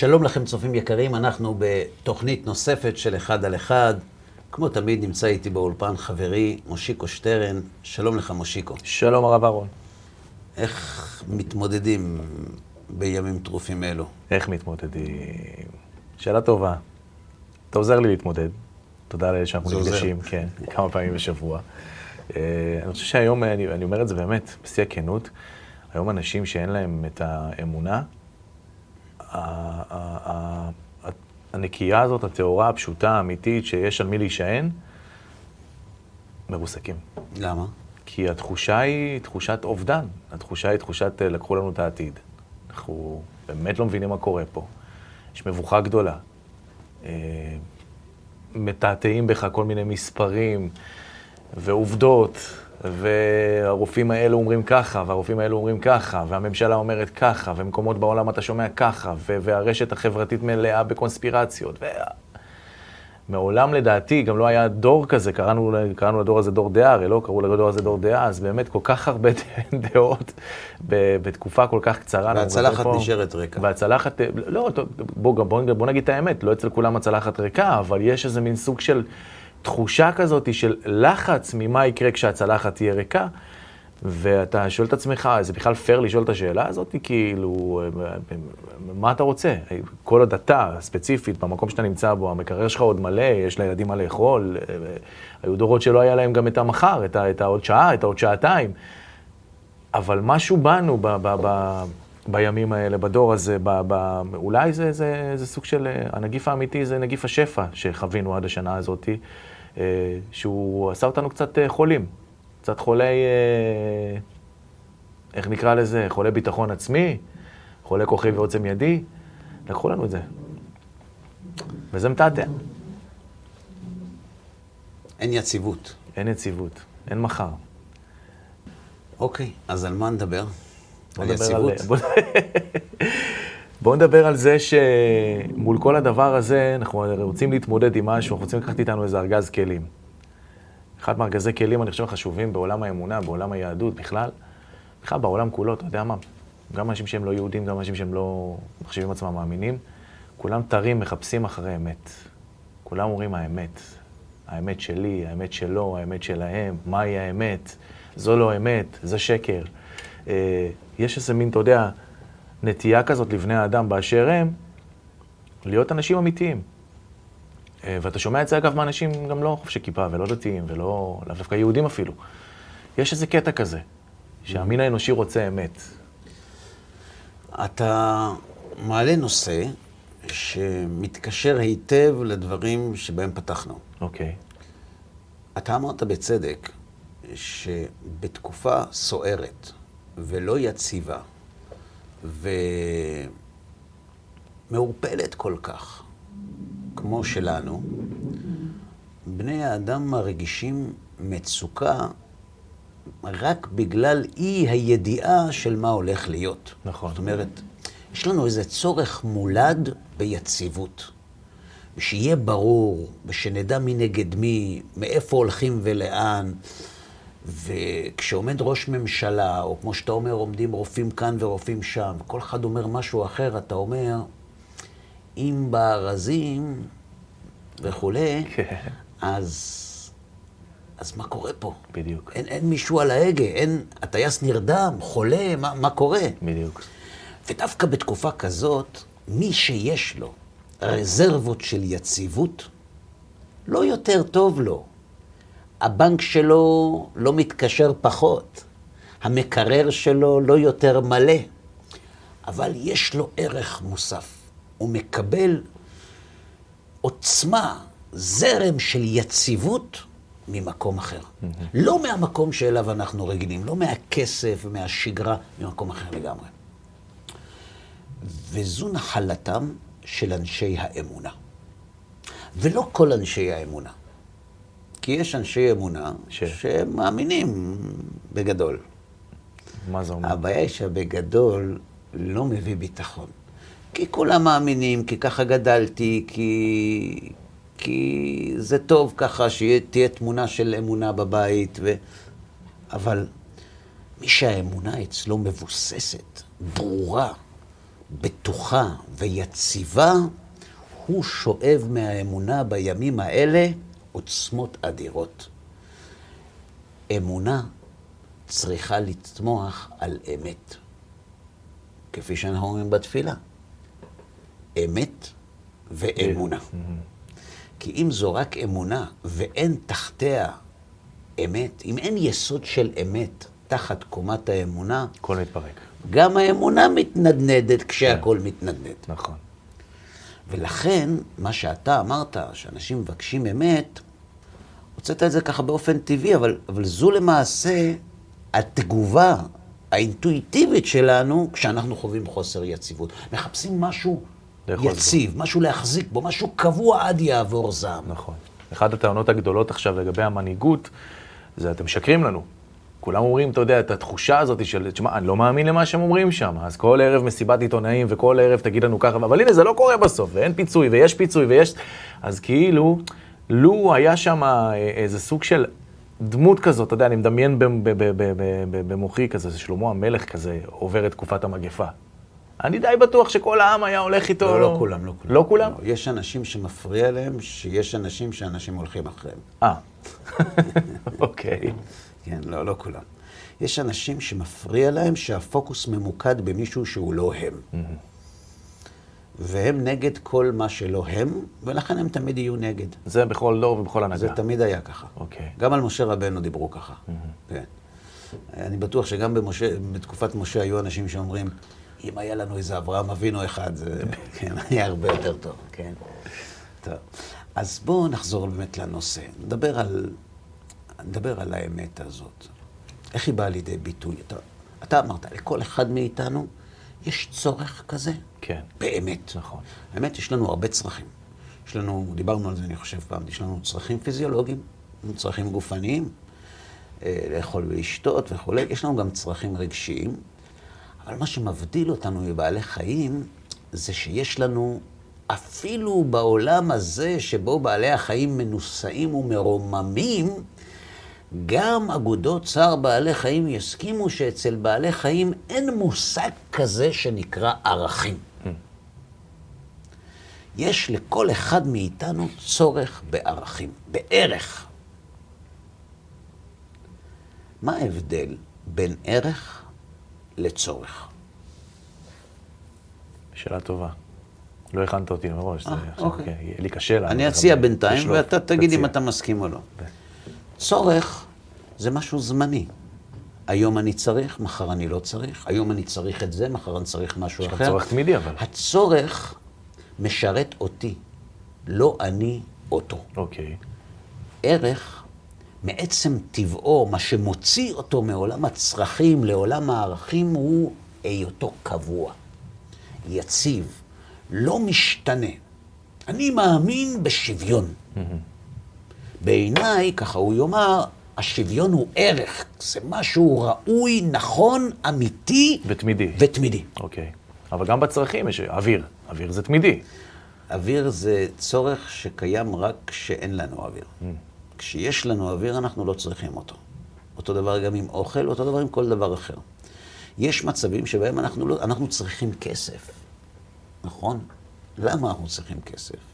שלום לכם, צופים יקרים, אנחנו בתוכנית נוספת של אחד על אחד. כמו תמיד נמצא איתי באולפן חברי מושיקו שטרן. שלום לך, מושיקו. שלום, הרב אהרון. איך מתמודדים בימים טרופים אלו? איך מתמודדים? שאלה טובה. אתה עוזר לי להתמודד. תודה לאלה שאנחנו. נפגשים, כן, כמה פעמים בשבוע. אה, אני חושב שהיום, אני, אני אומר את זה באמת, בשיא הכנות, היום אנשים שאין להם את האמונה, הנקייה הזאת, הטהורה, הפשוטה, האמיתית, שיש על מי להישען, מרוסקים. למה? כי התחושה היא תחושת אובדן. התחושה היא תחושת אה, לקחו לנו את העתיד. אנחנו באמת לא מבינים מה קורה פה. יש מבוכה גדולה. אה, מתעתעים בך כל מיני מספרים ועובדות, והרופאים האלו אומרים ככה, והרופאים האלו אומרים ככה, והממשלה אומרת ככה, ומקומות בעולם אתה שומע ככה, והרשת החברתית מלאה בקונספירציות. ו... מעולם לדעתי גם לא היה דור כזה, קראנו, קראנו לדור הזה דור דעה, הרי לא קראו לדור הזה דור דעה, אז באמת כל כך הרבה דעות בתקופה כל כך קצרה. והצלחת נשארת ריקה. והצלחת, לא, בוא, גם- בוא, בוא נגיד את האמת, לא אצל כולם הצלחת ריקה, אבל יש איזה מין סוג של תחושה כזאת של לחץ ממה יקרה כשהצלחת תהיה ריקה, ואתה שואל את עצמך, זה בכלל פייר לשאול את השאלה הזאת? כאילו, מה אתה רוצה? כל עוד אתה, ספציפית, במקום שאתה נמצא בו, המקרר שלך עוד מלא, יש לילדים מה לאכול, היו דורות שלא היה להם גם את המחר, את, את העוד שעה, את העוד שעתיים. אבל משהו בנו ב, ב, ב, בימים האלה, בדור הזה, ב, ב, אולי זה, זה, זה סוג של, אה, הנגיף האמיתי זה נגיף השפע שחווינו עד השנה הזאת, אה, שהוא עשה אותנו קצת אה, חולים, קצת חולי, אה, איך נקרא לזה, חולי ביטחון עצמי, חולי כוחי ועוצם ידי, לקחו לנו את זה. וזה מתעתע, אין יציבות. אין יציבות, אין מחר. אוקיי, אז על מה נדבר? על יציבות? בוא... בוא נדבר על זה שמול כל הדבר הזה, אנחנו רוצים להתמודד עם משהו, אנחנו רוצים לקחת איתנו איזה ארגז כלים. אחד מארגזי כלים, אני חושב, חשובים בעולם האמונה, בעולם היהדות בכלל, בכלל בעולם כולו, אתה יודע מה? גם אנשים שהם לא יהודים, גם אנשים שהם לא מחשיבים עצמם מאמינים, כולם תרים, מחפשים אחרי אמת. כולם אומרים האמת. האמת שלי, האמת שלו, האמת שלהם, מהי האמת, זו לא אמת, זה שקר. אה, יש איזה מין, אתה יודע, נטייה כזאת לבני האדם באשר הם, להיות אנשים אמיתיים. אה, ואתה שומע את זה, אגב, מאנשים גם לא חובשי כיפה ולא דתיים ולא, לאו דווקא יהודים אפילו. יש איזה קטע כזה, שהמין האנושי רוצה אמת. אתה מעלה נושא שמתקשר היטב לדברים שבהם פתחנו. אוקיי. אתה אמרת בצדק שבתקופה סוערת ולא יציבה ומעורפלת כל כך, כמו שלנו, בני האדם מרגישים מצוקה רק בגלל אי הידיעה של מה הולך להיות. נכון. זאת אומרת, יש לנו איזה צורך מולד ביציבות. ושיהיה ברור, ושנדע מי נגד מי, מאיפה הולכים ולאן. וכשעומד ראש ממשלה, או כמו שאתה אומר, עומדים רופאים כאן ורופאים שם, וכל אחד אומר משהו אחר, אתה אומר, אם בארזים וכולי, כן. אז, אז מה קורה פה? בדיוק, אין, אין מישהו על ההגה, אין, הטייס נרדם, חולה, מה, מה קורה? בדיוק. ודווקא בתקופה כזאת, מי שיש לו רזרבות של יציבות, לא יותר טוב לו. הבנק שלו לא מתקשר פחות, המקרר שלו לא יותר מלא, אבל יש לו ערך מוסף. הוא מקבל עוצמה, זרם של יציבות ממקום אחר. לא מהמקום שאליו אנחנו רגילים, לא מהכסף ומהשגרה, ממקום אחר לגמרי. וזו נחלתם של אנשי האמונה. ולא כל אנשי האמונה. כי יש אנשי אמונה ש- שהם מאמינים בגדול. מה זה אומר? הבעיה היא שבגדול לא מביא ביטחון. כי כולם מאמינים, כי ככה גדלתי, כי, כי זה טוב ככה שתהיה תמונה של אמונה בבית, ו... אבל מי שהאמונה אצלו מבוססת, ברורה, בטוחה ויציבה, הוא שואב מהאמונה בימים האלה עוצמות אדירות. אמונה צריכה לצמוח על אמת, כפי שאנחנו אומרים בתפילה. אמת ואמונה. כי אם זו רק אמונה ואין תחתיה אמת, אם אין יסוד של אמת תחת קומת האמונה, הכל מתפרק. גם האמונה מתנדנדת כשהכול מתנדנד. נכון. ולכן, מה שאתה אמרת, שאנשים מבקשים אמת, הוצאת את זה ככה באופן טבעי, אבל, אבל זו למעשה התגובה האינטואיטיבית שלנו כשאנחנו חווים חוסר יציבות. מחפשים משהו יציב, משהו להחזיק בו, משהו קבוע עד יעבור זעם. נכון. אחת הטענות הגדולות עכשיו לגבי המנהיגות, זה אתם משקרים לנו. כולם אומרים, אתה יודע, את התחושה הזאת של, תשמע, אני לא מאמין למה שהם אומרים שם, אז כל ערב מסיבת עיתונאים וכל ערב תגיד לנו ככה, אבל הנה, זה לא קורה בסוף, ואין פיצוי, ויש פיצוי, ויש... אז כאילו, לו היה שם אה, איזה סוג של דמות כזאת, אתה יודע, אני מדמיין במוחי כזה, שלמה המלך כזה עובר את תקופת המגפה. אני די בטוח שכל העם היה הולך איתו. לא, לא כולם, לא כולם. לא כולם? יש אנשים שמפריע להם, שיש אנשים שאנשים הולכים אחריהם. אה, אוקיי. כן, לא, לא כולם. יש אנשים שמפריע להם שהפוקוס ממוקד במישהו שהוא לא הם. והם נגד כל מה שלא הם, ולכן הם תמיד יהיו נגד. זה בכל דור ובכל הנהגה. זה תמיד היה ככה. אוקיי. גם על משה רבנו דיברו ככה. כן. אני בטוח שגם במשה, בתקופת משה היו אנשים שאומרים, אם היה לנו איזה אברהם אבינו אחד, זה כן, היה הרבה יותר טוב, כן. טוב. אז בואו נחזור באמת לנושא. נדבר על, נדבר על האמת הזאת. איך היא באה לידי ביטוי? אתה, אתה אמרת, לכל אחד מאיתנו יש צורך כזה. כן. באמת. נכון. האמת, יש לנו הרבה צרכים. יש לנו, דיברנו על זה, אני חושב פעם, יש לנו צרכים פיזיולוגיים, צרכים גופניים, אה, לאכול ולשתות וכולי, יש לנו גם צרכים רגשיים, אבל מה שמבדיל אותנו מבעלי חיים, זה שיש לנו, אפילו בעולם הזה שבו בעלי החיים מנוסעים ומרוממים, גם אגודות צער בעלי חיים יסכימו שאצל בעלי חיים אין מושג כזה שנקרא ערכים. יש לכל אחד מאיתנו צורך בערכים, בערך. מה ההבדל בין ערך לצורך? שאלה טובה. לא הכנת אותי מראש, זה אה, עכשיו, אוקיי. כן, יהיה לי קשה. אני אציע בינתיים. ואתה תגיד אם. אתה מסכים או לא. צורך זה משהו זמני. היום אני צריך, מחר אני לא צריך. היום אני צריך את זה, מחר אני צריך משהו יש לך אחר. צורך תמידי, אבל. הצורך משרת אותי, לא אני אותו. אוקיי. ערך, מעצם טבעו, מה שמוציא אותו מעולם הצרכים לעולם הערכים, הוא היותו קבוע, יציב, לא משתנה. אני מאמין בשוויון. בעיניי, ככה הוא יאמר, השוויון הוא ערך, זה משהו ראוי, נכון, אמיתי ותמידי. ותמידי. אוקיי. אבל גם בצרכים יש אוויר. אוויר זה תמידי. אוויר זה צורך שקיים רק כשאין לנו אוויר. כשיש לנו אוויר, אנחנו לא צריכים אותו. אותו דבר גם עם אוכל, אותו דבר עם כל דבר אחר. יש מצבים שבהם אנחנו, לא, אנחנו צריכים כסף, נכון? למה אנחנו צריכים כסף?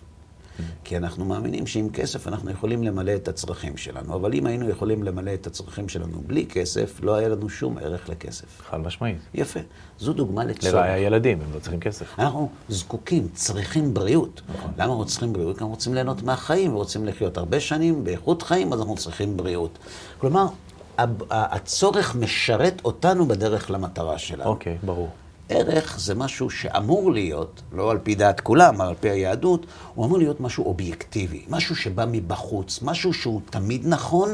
כי אנחנו מאמינים שעם כסף אנחנו יכולים למלא את הצרכים שלנו, אבל אם היינו יכולים למלא את הצרכים שלנו בלי כסף, לא היה לנו שום ערך לכסף. חד משמעית. יפה. זו דוגמה לצורך. לראיה ילדים, הם לא צריכים כסף. אנחנו זקוקים, צריכים בריאות. למה אנחנו צריכים בריאות? כי אנחנו רוצים ליהנות מהחיים ורוצים לחיות הרבה שנים באיכות חיים, אז אנחנו צריכים בריאות. כלומר, הצורך משרת אותנו בדרך למטרה שלנו. אוקיי, ברור. ערך זה משהו שאמור להיות, לא על פי דעת כולם, אבל על פי היהדות, הוא אמור להיות משהו אובייקטיבי, משהו שבא מבחוץ, משהו שהוא תמיד נכון,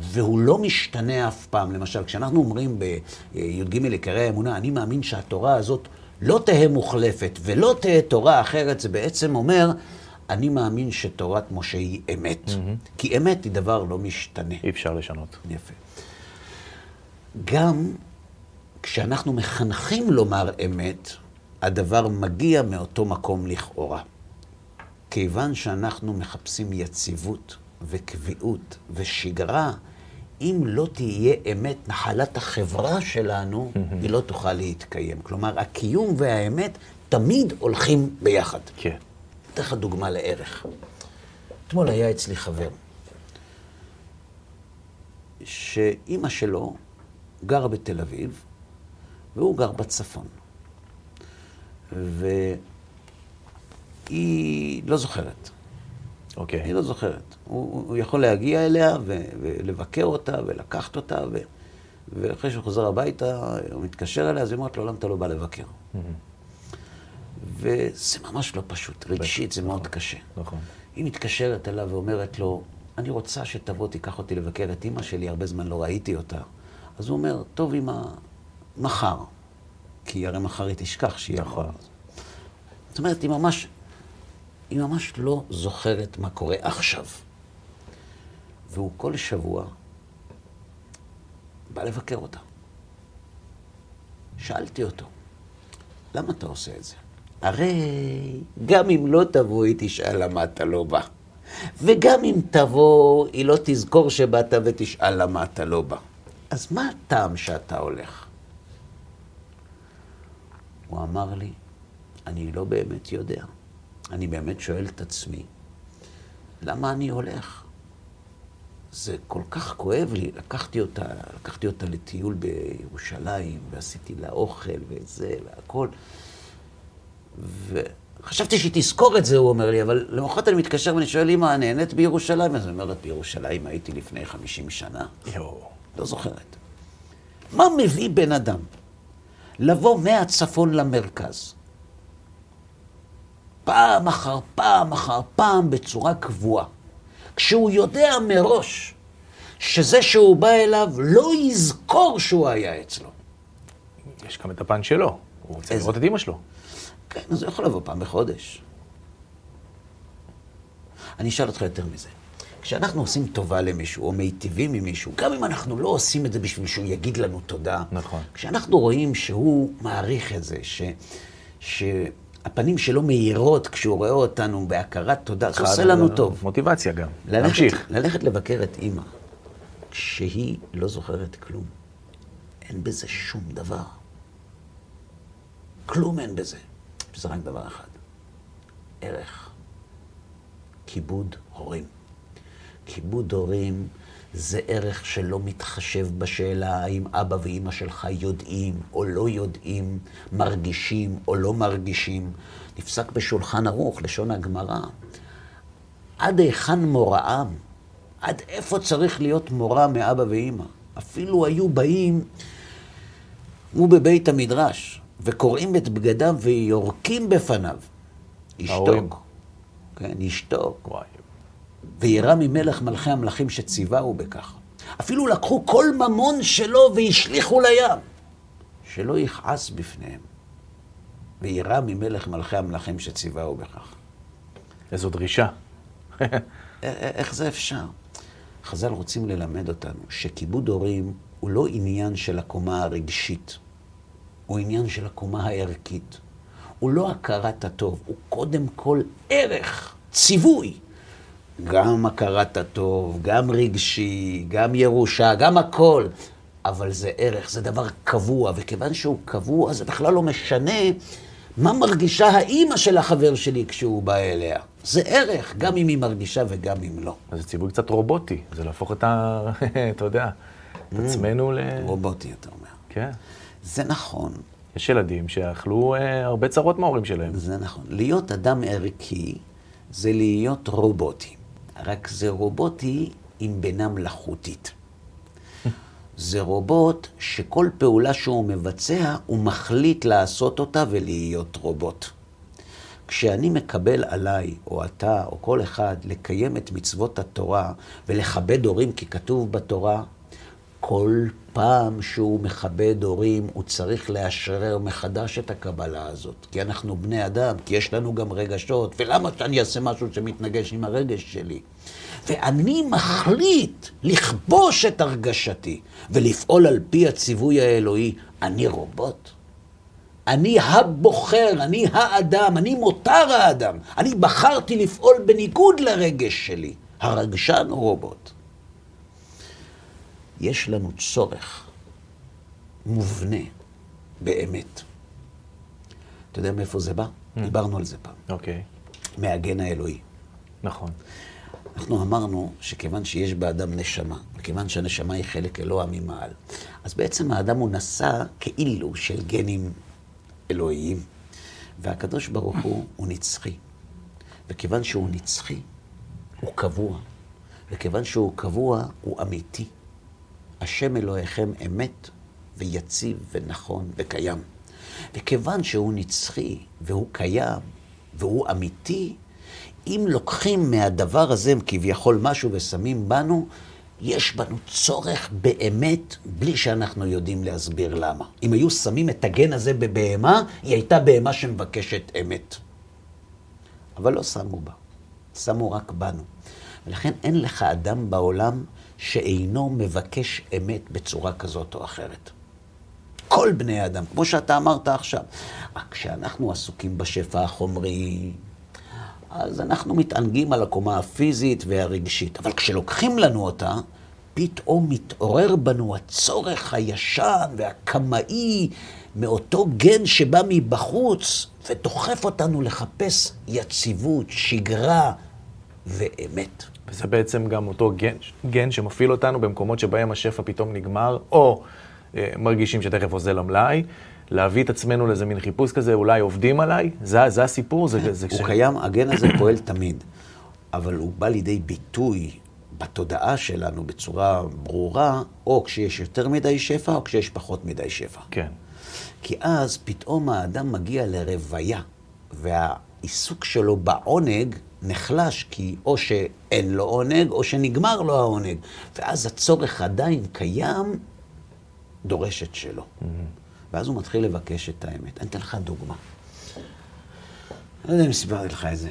והוא לא משתנה אף פעם. למשל, כשאנחנו אומרים בי"ג עיקרי האמונה, אני מאמין שהתורה הזאת לא תהא מוחלפת ולא תהא תורה אחרת, זה בעצם אומר, אני מאמין שתורת משה היא אמת. כי אמת היא דבר לא משתנה. אי אפשר לשנות. יפה. גם כשאנחנו מחנכים לומר אמת, הדבר מגיע מאותו מקום לכאורה. כיוון שאנחנו מחפשים יציבות וקביעות ושגרה, אם לא תהיה אמת נחלת החברה שלנו, היא לא תוכל להתקיים. כלומר, הקיום והאמת תמיד הולכים ביחד. כן. אתן לך דוגמה לערך. אתמול היה אצלי חבר, שאימא שלו גרה בתל אביב, והוא גר בצפון. והיא לא זוכרת. אוקיי. היא לא זוכרת. הוא, הוא יכול להגיע אליה ו, ולבקר אותה ולקחת אותה, ו, ואחרי שהוא חוזר הביתה, הוא מתקשר אליה, אז היא אומרת לו, למה אתה לא בא לבקר? וזה ממש לא פשוט, רגשית זה מאוד קשה. נכון. היא מתקשרת אליו ואומרת לו, אני רוצה שתבוא, תיקח אותי לבקר את אימא שלי, הרבה זמן לא ראיתי אותה. אז הוא אומר, טוב, אמא, מחר. כי הרי מחר היא תשכח שהיא נכון. אמרה. זאת אומרת, היא ממש, היא ממש לא זוכרת מה קורה עכשיו. והוא כל שבוע בא לבקר אותה. שאלתי אותו, למה אתה עושה את זה? הרי גם אם לא תבוא, היא תשאל למה אתה לא בא. וגם אם תבוא, היא לא תזכור שבאת ותשאל למה אתה לא בא. אז מה הטעם שאתה הולך? הוא אמר לי, אני לא באמת יודע. אני באמת שואל את עצמי, למה אני הולך? זה כל כך כואב לי. לקחתי אותה, לקחתי אותה לטיול בירושלים, ועשיתי לה אוכל וזה והכל. וחשבתי שהיא תזכור את זה, הוא אומר לי, אבל למחרת אני מתקשר ואני שואל, אמא, נהנית בירושלים? אז היא אומרת, בירושלים הייתי לפני 50 שנה. יואו. לא זוכרת. מה מביא בן אדם לבוא מהצפון למרכז? פעם אחר פעם אחר פעם בצורה קבועה. כשהוא יודע מראש שזה שהוא בא אליו לא יזכור שהוא היה אצלו. יש גם את הפן שלו. הוא רוצה איזה? לראות את אימא שלו. כן, אז הוא יכול לבוא פעם בחודש. אני אשאל אותך יותר מזה. כשאנחנו עושים טובה למישהו, או מיטיבים עם מישהו, גם אם אנחנו לא עושים את זה בשביל שהוא יגיד לנו תודה, נכון. כשאנחנו רואים שהוא מעריך את זה, ש, שהפנים שלו מאירות כשהוא רואה אותנו בהכרת תודה, זה עושה לנו טוב. מוטיבציה גם. ללכת, להמשיך. ללכת לבקר את אימא, כשהיא לא זוכרת כלום, אין בזה שום דבר. כלום אין בזה. זה רק דבר אחד, ערך. כיבוד הורים. כיבוד הורים זה ערך שלא מתחשב בשאלה האם אבא ואימא שלך יודעים או לא יודעים, מרגישים או לא מרגישים. נפסק בשולחן ערוך, לשון הגמרא. עד היכן מוראם? עד איפה צריך להיות מורא מאבא ואימא? אפילו היו באים, הוא בבית המדרש, וקורעים את בגדיו ויורקים בפניו. ישתוק. כן, ישתוק. וואי. וירא ממלך מלכי המלכים שציווהו בכך. אפילו לקחו כל ממון שלו והשליכו לים, שלא יכעס בפניהם. וירא ממלך מלכי המלכים שציווהו בכך. איזו דרישה. א- א- איך זה אפשר? חז"ל רוצים ללמד אותנו שכיבוד הורים הוא לא עניין של הקומה הרגשית, הוא עניין של הקומה הערכית. הוא לא הכרת הטוב, הוא קודם כל ערך, ציווי. גם הכרת הטוב, גם רגשי, גם ירושה, גם הכל. אבל זה ערך, זה דבר קבוע, וכיוון שהוא קבוע, זה בכלל לא משנה מה מרגישה האימא של החבר שלי כשהוא בא אליה. זה ערך, גם אם היא מרגישה וגם אם לא. אז זה ציווי קצת רובוטי. זה להפוך את ה... אתה יודע, את Mm. עצמנו ל... רובוטי, אתה אומר. כן. זה נכון, יש ילדים שאכלו אה, הרבה צרות מההורים שלהם. זה נכון. להיות אדם ערכי זה להיות רובוטי. רק זה רובוטי עם בינה מלאכותית. זה רובוט שכל פעולה שהוא מבצע, הוא מחליט לעשות אותה ולהיות רובוט. כשאני מקבל עליי, או אתה, או כל אחד, לקיים את מצוות התורה ולכבד הורים, כי כתוב בתורה, כל פעם שהוא מכבד הורים, הוא צריך לאשרר מחדש את הקבלה הזאת. כי אנחנו בני אדם, כי יש לנו גם רגשות, ולמה שאני אעשה משהו שמתנגש עם הרגש שלי? ואני מחליט לכבוש את הרגשתי ולפעול על פי הציווי האלוהי. אני רובוט. אני הבוחר, אני האדם, אני מותר האדם. אני בחרתי לפעול בניגוד לרגש שלי. הרגשן הוא רובוט. יש לנו צורך מובנה באמת. אתה יודע מאיפה זה בא? Mm. דיברנו על זה פעם. אוקיי, מהגן האלוהי. נכון. אנחנו אמרנו שכיוון שיש באדם נשמה, וכיוון שהנשמה היא חלק אלוה ממעל, אז בעצם האדם הוא נשא כאילו של גנים אלוהיים, והקדוש ברוך הוא הוא נצחי. וכיוון שהוא נצחי, הוא קבוע. וכיוון שהוא קבוע, הוא אמיתי. השם אלוהיכם אמת ויציב ונכון וקיים. וכיוון שהוא נצחי והוא קיים והוא אמיתי, אם לוקחים מהדבר הזה כביכול משהו ושמים בנו, יש בנו צורך באמת, בלי שאנחנו יודעים להסביר למה. אם היו שמים את הגן הזה בבהמה, היא הייתה בהמה שמבקשת אמת. אבל לא שמו בה, שמו רק בנו. ולכן אין לך אדם בעולם שאינו מבקש אמת בצורה כזאת או אחרת. כל בני האדם, כמו שאתה אמרת עכשיו. רק כשאנחנו עסוקים בשפע החומרי, אז אנחנו מתענגים על הקומה הפיזית והרגשית. אבל כשלוקחים לנו אותה, פתאום מתעורר בנו הצורך הישן והקמאי מאותו גן שבא מבחוץ, ודוחף אותנו לחפש יציבות, שגרה ואמת. וזה בעצם גם אותו גן, גן שמפעיל אותנו במקומות שבהם השפע פתאום נגמר, או אה, מרגישים שתכף אוזל המלאי, להביא את עצמנו לאיזה מין חיפוש כזה, אולי עובדים עליי? זה, זה הסיפור? זה, זה הוא כש- קיים, הגן הזה פועל תמיד, אבל הוא בא לידי ביטוי בתודעה שלנו בצורה ברורה, או כשיש יותר מדי שפע, או כשיש פחות מדי שפע. כן. כי אז פתאום האדם מגיע לרוויה, והעיסוק שלו בעונג נחלש, כי או שאין לו עונג, או שנגמר לו העונג. ואז הצורך עדיין קיים, דורש את שלו. ואז הוא מתחיל לבקש את האמת. אני אתן לך דוגמה. אני לא יודע אם סיפרתי לך את זה.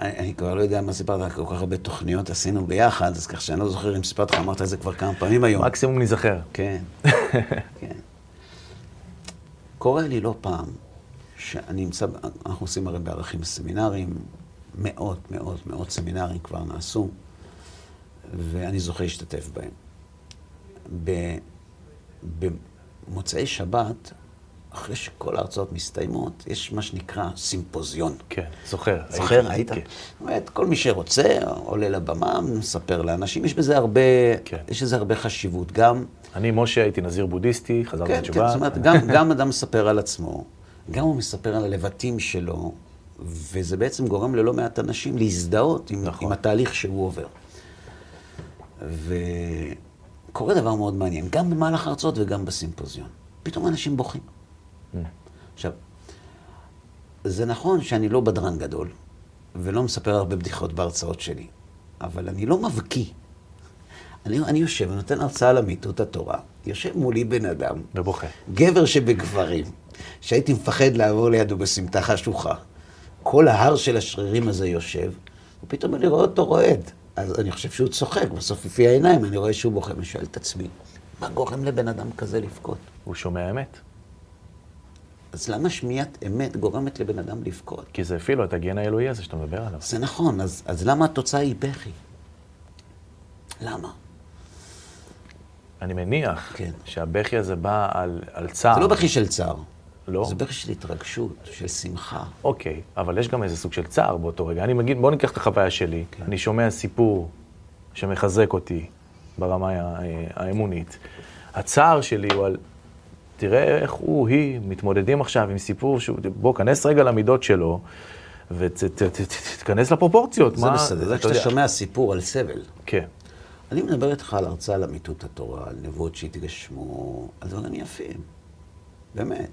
אני, אני כבר לא יודע מה סיפרת, כל כך הרבה תוכניות עשינו ביחד, אז כך שאני לא זוכר אם סיפרתי לך, אמרת את זה כבר כמה פעמים היום. מקסימום ניזכר. כן, כן. קורה לי לא פעם שאני נמצא, אנחנו עושים הרי בערכים סמינרים, מאות, מאות, מאות סמינרים כבר נעשו, ואני זוכה להשתתף בהם. במוצאי שבת, אחרי שכל ההרצאות מסתיימות, יש מה שנקרא סימפוזיון. כן, זוכר. זוכר, היית? כן. זאת אומרת, כל מי שרוצה עולה לבמה, מספר לאנשים, יש בזה הרבה, כן. יש לזה הרבה חשיבות. גם, אני, משה, הייתי נזיר בודהיסטי, חזרתי כן, כן, בתשובה. זאת אומרת, גם, גם אדם מספר על עצמו, גם הוא מספר על הלבטים שלו, וזה בעצם גורם ללא מעט אנשים להזדהות עם, נכון. עם התהליך שהוא עובר. וקורה דבר מאוד מעניין, גם במהלך ההרצאות וגם בסימפוזיון. פתאום אנשים בוכים. עכשיו, זה נכון שאני לא בדרן גדול, ולא מספר הרבה בדיחות בהרצאות שלי, אבל אני לא מבקיא. אני, אני יושב ונותן הרצאה על אמיתות התורה, יושב מולי בן אדם, ובוכה. גבר שבגברים, שהייתי מפחד לעבור לידו בסמטה חשוכה. כל ההר של השרירים הזה יושב, ופתאום אני רואה אותו רועד. אז אני חושב שהוא צוחק, בסוף לפי העיניים אני רואה שהוא בוכה, ואני שואל את עצמי, מה גורם לבן אדם כזה לבכות? הוא שומע אמת. אז למה שמיעת אמת גורמת לבן אדם לבכות? כי זה הפעיל לו את הגן האלוהי הזה שאתה מדבר עליו. זה נכון, אז, אז למה התוצאה היא בכי? למה? אני מניח כן. שהבכי הזה בא על, על צער. זה לא בכי של צער. לא? זה בכי של התרגשות, של שמחה. אוקיי, אבל יש גם איזה סוג של צער באותו רגע. אני מגיד, בוא ניקח את החוויה שלי. כן. אני שומע סיפור שמחזק אותי ברמה האמונית. הצער שלי הוא על, תראה איך הוא, היא, מתמודדים עכשיו עם סיפור שהוא, בוא, כנס רגע למידות שלו, ותתכנס לפרופורציות. זה מה- בסדר, זה אתה כשאתה. שומע סיפור על סבל. כן, אני מדבר איתך על הרצאה על אמיתות התורה, על נבואות שהתגשמו, על דברים יפים. באמת.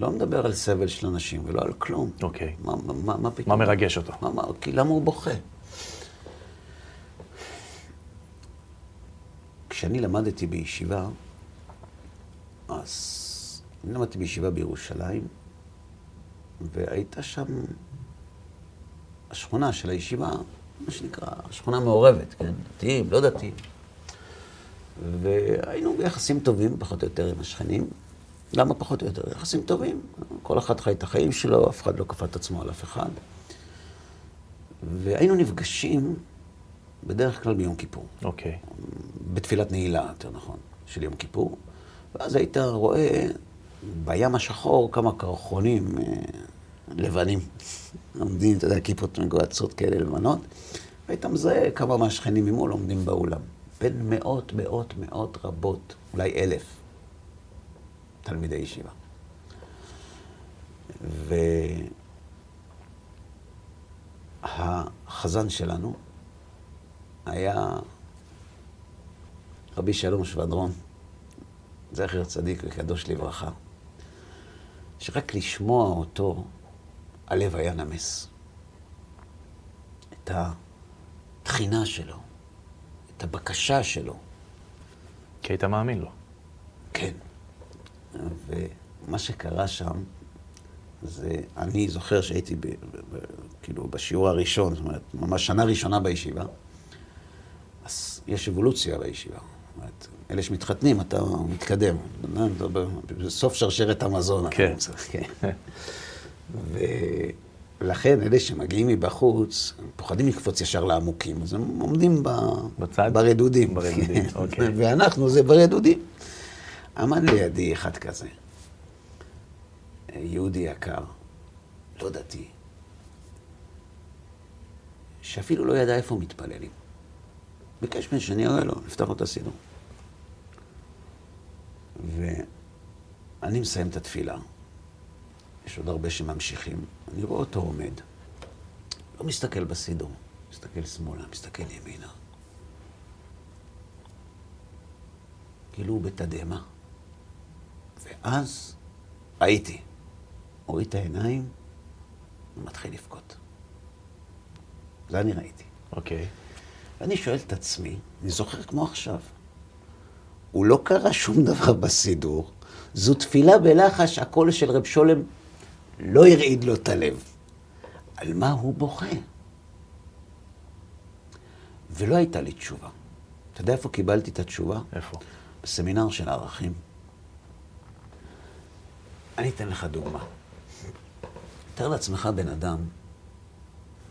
לא מדבר על סבל של אנשים ולא על כלום. אוקיי. מה, מה, מה, מה פתאום? מה מרגש אותו? מה, מה, כי למה הוא בוכה? כשאני למדתי בישיבה, אז אני למדתי בישיבה בירושלים, והייתה שם השכונה של הישיבה, מה שנקרא, שכונה מעורבת, כן? דתיים, לא דתיים. והיינו ביחסים טובים, פחות או יותר, עם השכנים. למה פחות או יותר? יחסים טובים. כל אחד חי את החיים שלו, אף אחד לא כפה את עצמו על אף אחד. והיינו נפגשים בדרך כלל ביום כיפור. אוקיי. בתפילת נעילה, יותר נכון, של יום כיפור. ואז היית רואה בים השחור כמה קרחונים אה, לבנים. עומדים, אתה יודע, כיפות מגועצות כאלה לבנות. והיית מזהה כמה מהשכנים ממול עומדים באולם. בין מאות, מאות, מאות רבות, אולי אלף, תלמידי ישיבה. והחזן שלנו היה רבי שלום שבדרון, זכר צדיק וקדוש לברכה, שרק לשמוע אותו, הלב היה נמס. את התחינה שלו, את הבקשה שלו. כי היית מאמין לו. כן. ומה שקרה שם, זה, אני זוכר שהייתי ב, ב, ב, כאילו בשיעור הראשון, זאת אומרת, ממש שנה ראשונה בישיבה, אז יש אבולוציה בישיבה. אלה שמתחתנים, אתה מתקדם. בסוף שרשרת המזון. כן. כן. ולכן אלה שמגיעים מבחוץ, פוחדים לקפוץ ישר לעמוקים, אז הם עומדים ב... בצד? ברדודים. ברדודים. אוקיי. ואנחנו זה ברדודים. עמד לידי אחד כזה, יהודי יקר, לא דתי, שאפילו לא ידע איפה מתפללים. ביקש ממני שאני אראה לו, נפתח לו את הסידור. ואני מסיים את התפילה. יש עוד הרבה שממשיכים. אני רואה אותו עומד. לא מסתכל בסידור, מסתכל שמאלה, מסתכל ימינה. כאילו הוא בתדהמה. ואז ראיתי. הוריד את העיניים ומתחיל לבכות. זה אני ראיתי. אוקיי. ואני שואל את עצמי, אני זוכר כמו עכשיו, הוא לא קרא שום דבר בסידור, זו תפילה בלחש, הקול של רב שולם לא הרעיד לו את הלב. על מה הוא בוכה? ולא הייתה לי תשובה. אתה יודע איפה קיבלתי את התשובה? איפה? בסמינר של הערכים. אני אתן לך דוגמה. תאר לעצמך בן אדם,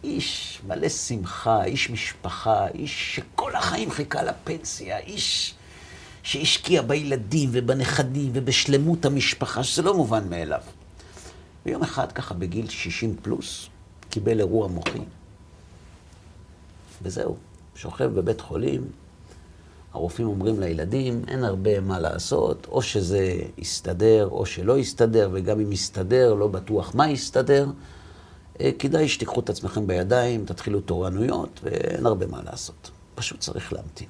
איש מלא שמחה, איש משפחה, איש שכל החיים חיכה לפנסיה, איש שהשקיע בילדים ובנכדים ובשלמות המשפחה, שזה לא מובן מאליו. ויום אחד, ככה בגיל 60 פלוס, קיבל אירוע מוחי. וזהו, שוכב בבית חולים, הרופאים אומרים לילדים, אין הרבה מה לעשות, או שזה יסתדר או שלא יסתדר, וגם אם יסתדר, לא בטוח מה יסתדר. אה, כדאי שתיקחו את עצמכם בידיים, תתחילו תורנויות, ואין הרבה מה לעשות. פשוט צריך להמתין.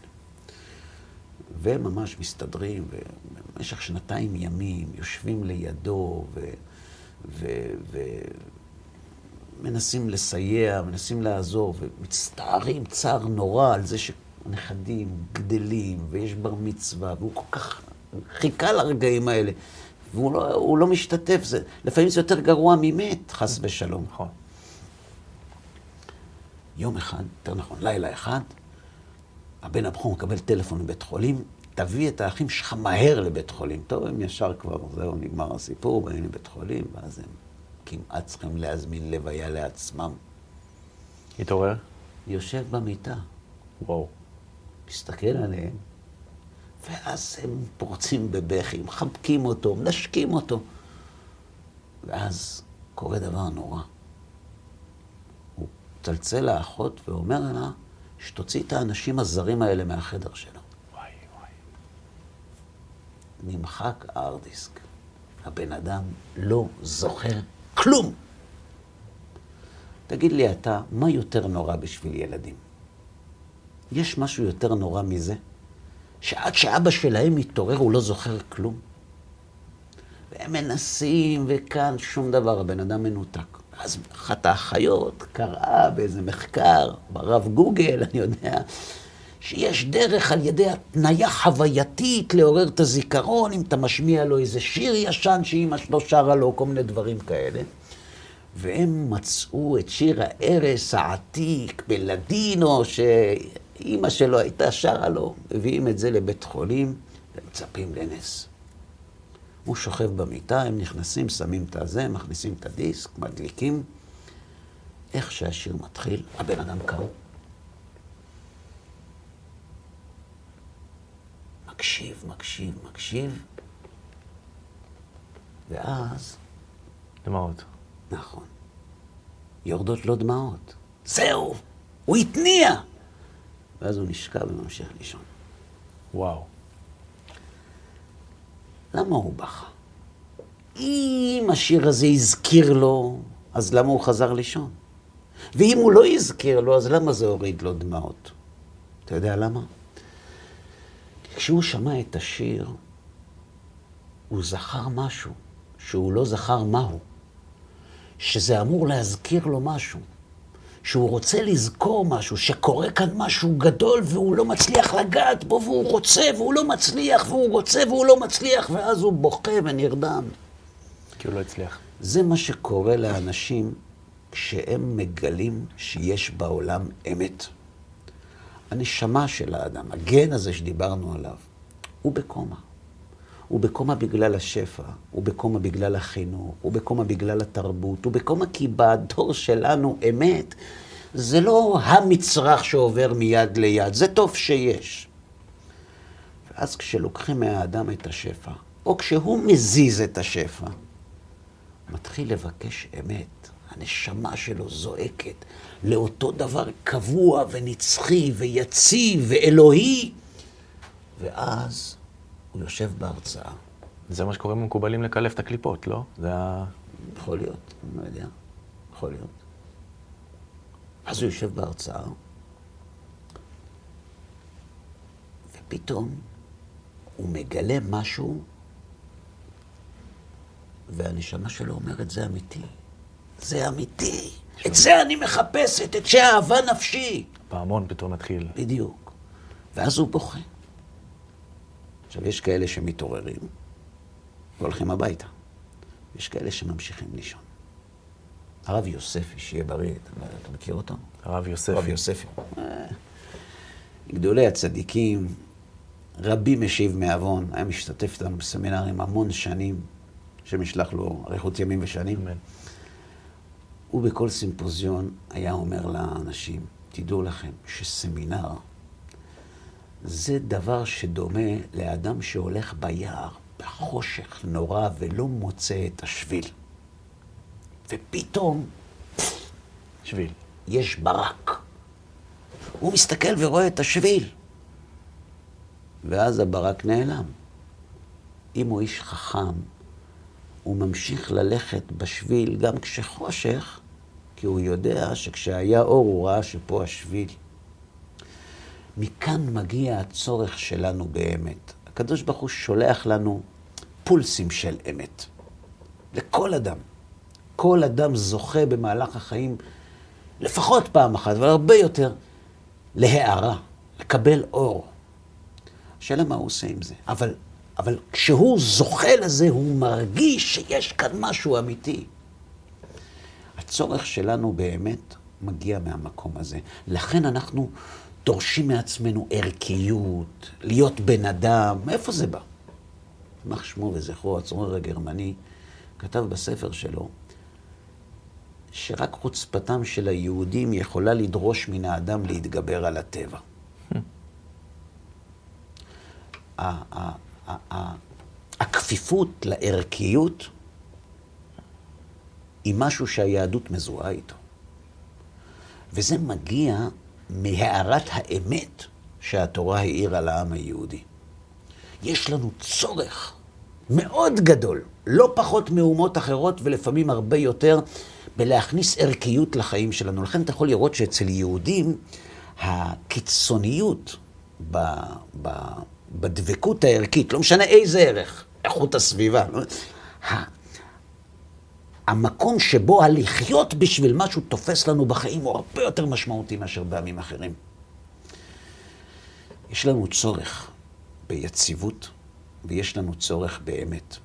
והם ממש מסתדרים, ובמשך שנתיים ימים יושבים לידו, ומנסים לסייע, מנסים לעזור, ומצטערים צער נורא על זה שהנכדים גדלים, ויש בר מצווה, והוא כל כך חיכה לרגעים האלה. והוא לא, לא משתתף, זה, לפעמים זה יותר גרוע ממת, חס ושלום. נכון. יום אחד, יותר נכון, לילה אחד, הבן הבכור מקבל טלפון מבית חולים, תביא את האחים שלך מהר לבית חולים. טוב, הם ישר כבר, זהו, נגמר הסיפור, באים לבית חולים, ואז הם כמעט צריכים להזמין לוויה לעצמם. התעורר? יושב במיטה, וואו. מסתכל עליהם, ואז הם פורצים בבכי, מחבקים אותו, מנשקים אותו. ואז קורה דבר נורא. הוא מצלצל לאחות ואומר לה שתוציא את האנשים הזרים האלה מהחדר שלה. וואי, וואי. נמחק הארדיסק. הבן אדם לא זוכר כלום. תגיד לי אתה, מה יותר נורא בשביל ילדים? יש משהו יותר נורא מזה? שעד שאבא שלהם מתעורר הוא לא זוכר כלום. והם מנסים, וכאן שום דבר, הבן אדם מנותק. אז אחת האחיות קראה באיזה מחקר, ברב גוגל, אני יודע, שיש דרך על ידי התניה חווייתית לעורר את הזיכרון, אם אתה משמיע לו איזה שיר ישן שאימא שלו שרה לו, כל מיני דברים כאלה. והם מצאו את שיר הארס העתיק בלדינו, שאימא שלו הייתה שרה לו, מביאים את זה לבית חולים ומצפים לנס. הוא שוכב במיטה, הם נכנסים, שמים את הזה, מכניסים את הדיסק, מדליקים. איך שהשיר מתחיל, הבן אדם קם. מקשיב, מקשיב, מקשיב, ואז... דמעות. נכון. יורדות לו דמעות. זהו! הוא התניע! ואז הוא נשקע וממשיך לישון. וואו. למה הוא בכה? אם השיר הזה הזכיר לו, אז למה הוא חזר לישון? ואם הוא לא הזכיר לו, אז למה זה הוריד לו דמעות? אתה יודע למה? כשהוא שמע את השיר, הוא זכר משהו שהוא לא זכר מהו. שזה אמור להזכיר לו משהו. שהוא רוצה לזכור משהו, שקורה כאן משהו גדול והוא לא מצליח לגעת בו והוא רוצה והוא לא מצליח והוא רוצה והוא לא מצליח ואז הוא בוכה ונרדם. כי הוא לא הצליח. זה מה שקורה לאנשים כשהם מגלים שיש בעולם אמת. הנשמה של האדם, הגן הזה שדיברנו עליו, הוא בקומה. הוא בקומה בגלל השפע, הוא בקומה בגלל החינוך, הוא בקומה בגלל התרבות, הוא בקומה כי בדור שלנו אמת זה לא המצרך שעובר מיד ליד, זה טוב שיש. ואז כשלוקחים מהאדם את השפע, או כשהוא מזיז את השפע, מתחיל לבקש אמת. הנשמה שלו זועקת לאותו דבר קבוע ונצחי ויציב ואלוהי, ואז הוא יושב בהרצאה. זה מה שקוראים למקובלים לקלף את הקליפות, לא? זה ה... יכול להיות, אני לא יודע, יכול להיות. אז הוא יושב בהרצאה, ופתאום הוא מגלה משהו, והנשמה שלו אומרת, זה אמיתי. זה אמיתי. את זה אני מחפשת, את שאהבה נפשי. פעמון פתאום מתחיל. בדיוק. ואז הוא בוכה. עכשיו, יש כאלה שמתעוררים והולכים הביתה. יש כאלה שממשיכים לישון. הרב יוספי, שיהיה בריא, אתה, אתה מכיר אותו? הרב יוספי. הרב יוספי. אה, גדולי הצדיקים, רבי משיב מעוון, היה משתתף איתנו בסמינרים המון שנים, השם ישלח לו אריכות ימים ושנים. אמן. הוא בכל סימפוזיון היה אומר לאנשים, תדעו לכם שסמינר זה דבר שדומה לאדם שהולך ביער, בחושך נורא, ולא מוצא את השביל. ופתאום שביל. יש ברק. הוא מסתכל ורואה את השביל. ואז הברק נעלם. אם הוא איש חכם, הוא ממשיך ללכת בשביל גם כשחושך, כי הוא יודע שכשהיה אור הוא ראה שפה השביל. מכאן מגיע הצורך שלנו באמת. הקדוש ברוך הוא שולח לנו פולסים של אמת. לכל אדם. כל אדם זוכה במהלך החיים, לפחות פעם אחת, אבל הרבה יותר, להארה, לקבל אור. השאלה מה הוא עושה עם זה. אבל, אבל כשהוא זוכה לזה, הוא מרגיש שיש כאן משהו אמיתי. הצורך שלנו באמת מגיע מהמקום הזה. לכן אנחנו דורשים מעצמנו ערכיות, להיות בן אדם. מאיפה זה בא? יימח שמו וזכרו, הצורר הגרמני כתב בספר שלו שרק חוצפתם של היהודים יכולה לדרוש מן האדם להתגבר על הטבע. הכפיפות לערכיות היא משהו שהיהדות מזוהה איתו. וזה מגיע מהארת האמת שהתורה העירה לעם היהודי. יש לנו צורך מאוד גדול, לא פחות מאומות אחרות ולפעמים הרבה יותר, בלהכניס ערכיות לחיים שלנו. לכן אתה יכול לראות שאצל יהודים הקיצוניות ב, ב, בדבקות הערכית, לא משנה איזה ערך, איכות הסביבה, ה- המקום שבו הלחיות בשביל משהו תופס לנו בחיים הוא הרבה יותר משמעותי מאשר בעמים אחרים. יש לנו צורך ביציבות ויש לנו צורך באמת.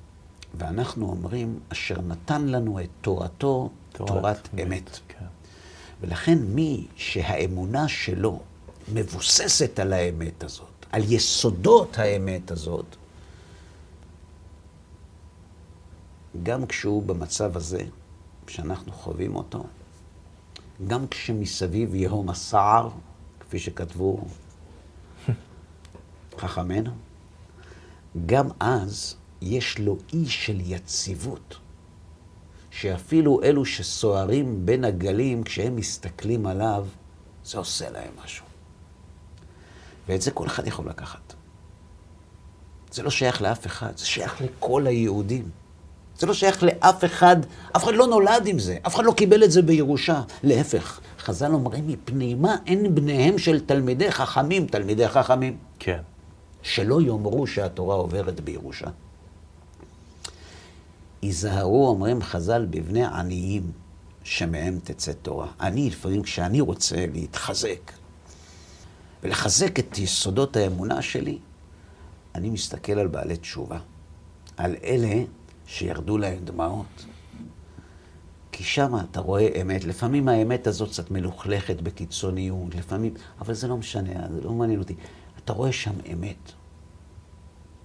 ואנחנו אומרים, אשר נתן לנו את תורתו, תורת, תורת אמת. כן. ולכן מי שהאמונה שלו מבוססת על האמת הזאת, על יסודות האמת הזאת, גם כשהוא במצב הזה, שאנחנו חווים אותו, גם כשמסביב יהום הסער, כפי שכתבו חכמינו, גם אז יש לו אי של יציבות, שאפילו אלו שסוערים בין הגלים, כשהם מסתכלים עליו, זה עושה להם משהו. ואת זה כל אחד יכול לקחת. זה לא שייך לאף אחד, זה שייך לכל היהודים. זה לא שייך לאף אחד, אף אחד לא נולד עם זה, אף אחד לא קיבל את זה בירושה. להפך, חז"ל אומרים, מפני מה אין בניהם של תלמידי חכמים, תלמידי חכמים? כן. שלא יאמרו שהתורה עוברת בירושה. היזהרו, אומרים חז"ל, בבני עניים, שמהם תצא תורה. אני, לפעמים, כשאני רוצה להתחזק ולחזק את יסודות האמונה שלי, אני מסתכל על בעלי תשובה, על אלה שירדו להם דמעות. כי שם אתה רואה אמת. לפעמים האמת הזאת קצת מלוכלכת בקיצוניות, לפעמים, אבל זה לא משנה, זה לא מעניין אותי. אתה רואה שם אמת.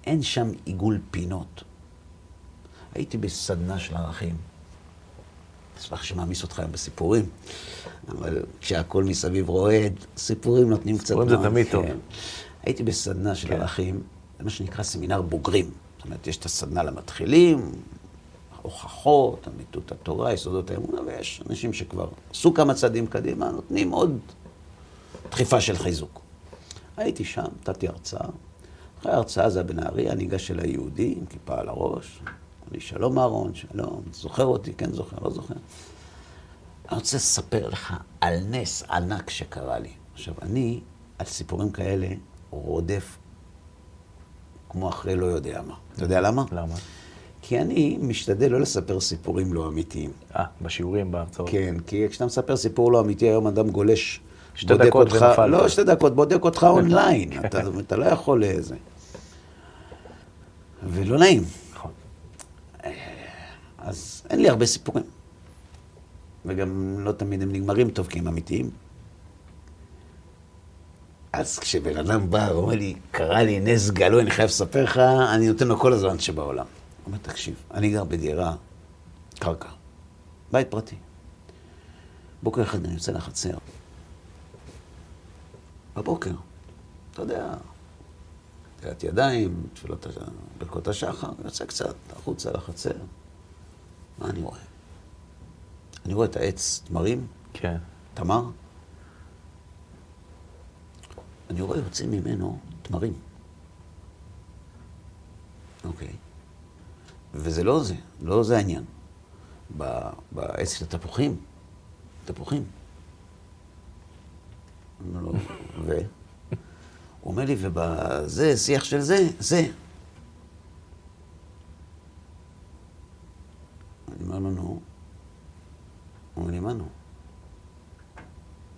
אין שם עיגול פינות. הייתי בסדנה של ערכים. אשמח שמעמיס אותך היום בסיפורים, אבל כשהכול מסביב רועד, סיפורים נותנים קצת... סיפורים זה תמיד טוב. כן. הייתי בסדנה של כן. ערכים, זה מה שנקרא סמינר בוגרים. זאת אומרת, יש את הסדנה למתחילים, הוכחות, אמיתות התורה, יסודות האמונה, ויש אנשים שכבר עשו כמה צעדים קדימה, נותנים עוד דחיפה של חיזוק. הייתי שם, נתתי הרצאה. אחרי ההרצאה זה היה בנהריה, ניגש אל היהודי עם כיפה על הראש. לי, שלום אהרון, שלום, זוכר אותי? כן זוכר, לא זוכר. אני רוצה לספר לך על נס ענק שקרה לי. עכשיו, אני, על סיפורים כאלה, רודף כמו אחרי לא יודע מה. אתה יודע למה? למה? כי אני משתדל לא לספר סיפורים לא אמיתיים. אה, בשיעורים, בהרצאות. כן, כי כשאתה מספר סיפור לא אמיתי, היום אדם גולש, שתי בודק דקות אותך, ונפלת. לא שתי דקות, בודק אותך אונליין, אתה, אתה לא יכול לזה. ולא נעים. נכון. אז אין לי הרבה סיפורים. וגם לא תמיד הם נגמרים טוב, כי הם אמיתיים. אז כשבן אדם בא ואומר לי, קרה לי נס גלוי, אני חייב לספר לך, אני נותן לו כל הזמן שבעולם. הוא אומר, תקשיב, אני גר בדירה, קרקע, בית פרטי. בוקר אחד אני יוצא לחצר. בבוקר, אתה יודע, נטילת ידיים, תפילות, ברכות השחר, יוצא קצת החוצה לחצר. מה אני רואה? אני רואה את העץ תמרים, כן. תמר. אני רואה יוצאים ממנו תמרים. אוקיי. וזה לא זה, לא זה העניין. בעץ של התפוחים, תפוחים. לו, ו? הוא אומר לי, ובזה, שיח של זה, זה. אני אומר לו, נו. הוא אומר לי, מה נו?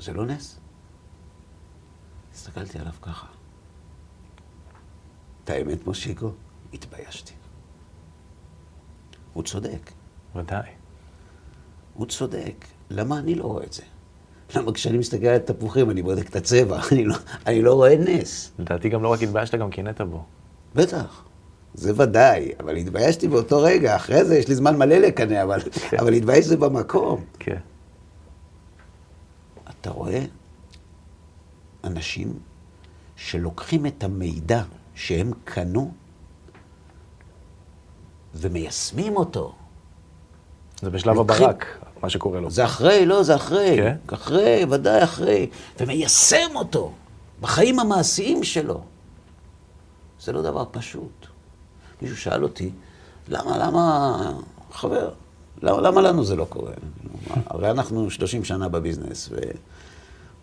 זה לא נס? הסתכלתי עליו ככה. את האמת, מושיקו, התביישתי. הוא צודק, ודאי. הוא צודק. למה אני לא רואה את זה? למה כשאני מסתכל על תפוחים אני בודק את הצבע, אני לא, אני לא רואה נס. לדעתי גם לא רק התביישת, גם קינאת בו. בטח, זה ודאי, אבל התביישתי באותו רגע, אחרי זה יש לי זמן מלא לקנא, אבל, אבל להתבייש זה במקום. כן. אתה רואה אנשים שלוקחים את המידע שהם קנו ומיישמים אותו. זה בשלב לוקחים- הברק, מה שקורה לו. זה אחרי, לא, זה אחרי. כן? אחרי, ודאי אחרי. ומיישם אותו בחיים המעשיים שלו. זה לא דבר פשוט. מישהו שאל אותי, למה, למה, חבר, למה, למה לנו זה לא קורה? הרי אנחנו 30 שנה בביזנס, ו...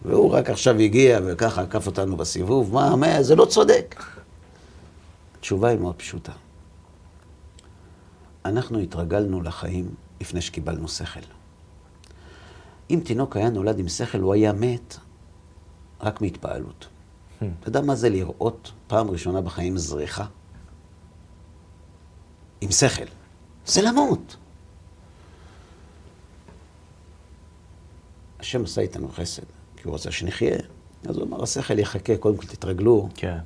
והוא רק עכשיו הגיע וככה עקף אותנו בסיבוב, מה, מה, זה לא צודק. התשובה היא מאוד פשוטה. אנחנו התרגלנו לחיים לפני שקיבלנו שכל. אם תינוק היה נולד עם שכל, הוא היה מת רק מהתפעלות. אתה יודע מה זה לראות פעם ראשונה בחיים זריחה? עם שכל. זה למות. השם עשה איתנו חסד, כי הוא רצה שנחיה. אז הוא אמר, השכל יחכה, קודם כל תתרגלו, כן.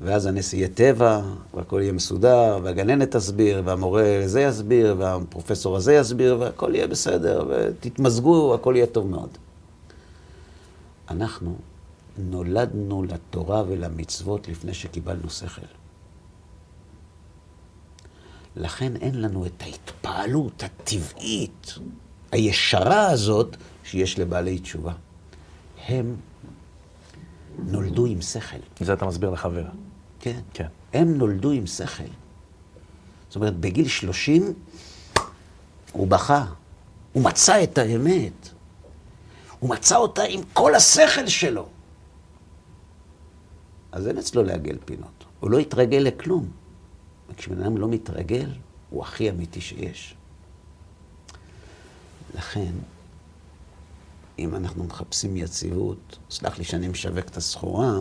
ואז הנס יהיה טבע, והכל יהיה מסודר, והגננת תסביר, והמורה הזה יסביר, והפרופסור הזה יסביר, והכל יהיה בסדר, ותתמזגו, הכל יהיה טוב מאוד. אנחנו נולדנו לתורה ולמצוות לפני שקיבלנו שכל. לכן אין לנו את ההתפעלות הטבעית, הישרה הזאת, שיש לבעלי תשובה. הם נולדו עם שכל. זה אתה מסביר לחבר. כן. כן. הם נולדו עם שכל. זאת אומרת, בגיל 30 הוא בכה, הוא מצא את האמת. הוא מצא אותה עם כל השכל שלו. אז אין אצלו לעגל פינות. הוא לא התרגל לכלום. וכשבן אדם לא מתרגל, הוא הכי אמיתי שיש. לכן, אם אנחנו מחפשים יציבות, סלח לי שאני משווק את הסחורה,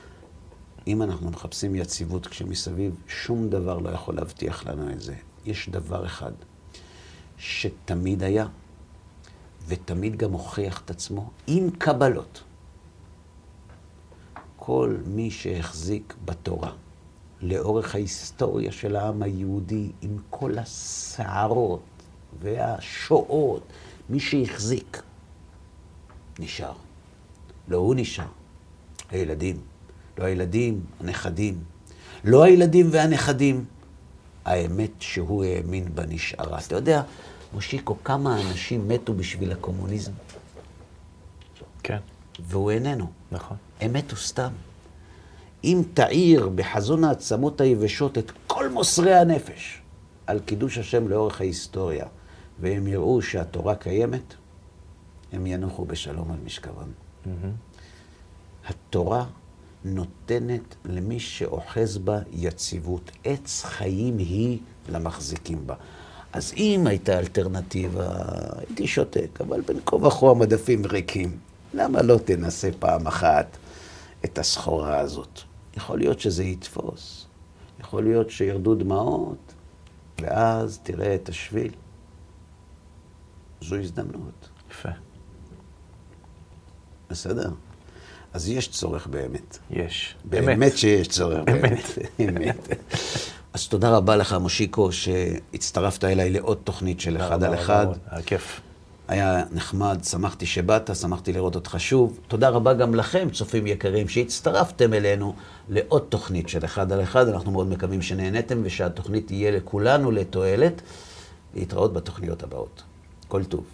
אם אנחנו מחפשים יציבות כשמסביב שום דבר לא יכול להבטיח לנו את זה, יש דבר אחד שתמיד היה, ותמיד גם הוכיח את עצמו, עם קבלות. כל מי שהחזיק בתורה לאורך ההיסטוריה של העם היהודי, עם כל הסערות והשואות, מי שהחזיק, נשאר. לא הוא נשאר, הילדים. לא הילדים, הנכדים. לא הילדים והנכדים. האמת שהוא האמין בה נשארה. אתה יודע, מושיקו, כמה אנשים מתו בשביל הקומוניזם? כן. והוא איננו. נכון. הם מתו סתם. אם תאיר בחזון העצמות היבשות את כל מוסרי הנפש על קידוש השם לאורך ההיסטוריה, והם יראו שהתורה קיימת, הם ינוחו בשלום על משכבם. התורה נותנת למי שאוחז בה יציבות. עץ חיים היא למחזיקים בה. אז אם הייתה אלטרנטיבה, הייתי שותק, אבל בין כה וכה המדפים ריקים. למה לא תנסה פעם אחת את הסחורה הזאת? יכול להיות שזה יתפוס, יכול להיות שירדו דמעות, ואז תראה את השביל. זו הזדמנות. יפה. בסדר? אז יש צורך באמת. יש. באמת אמת. שיש צורך באמת. אמת. אז תודה רבה לך, מושיקו, שהצטרפת אליי לעוד תוכנית של אחד על אחד. היה כיף. היה נחמד, שמחתי שבאת, שמחתי לראות אותך שוב. תודה רבה גם לכם, צופים יקרים, שהצטרפתם אלינו לעוד תוכנית של אחד על אחד. אנחנו מאוד מקווים שנהניתם ושהתוכנית תהיה לכולנו לתועלת. להתראות בתוכניות הבאות. כל טוב.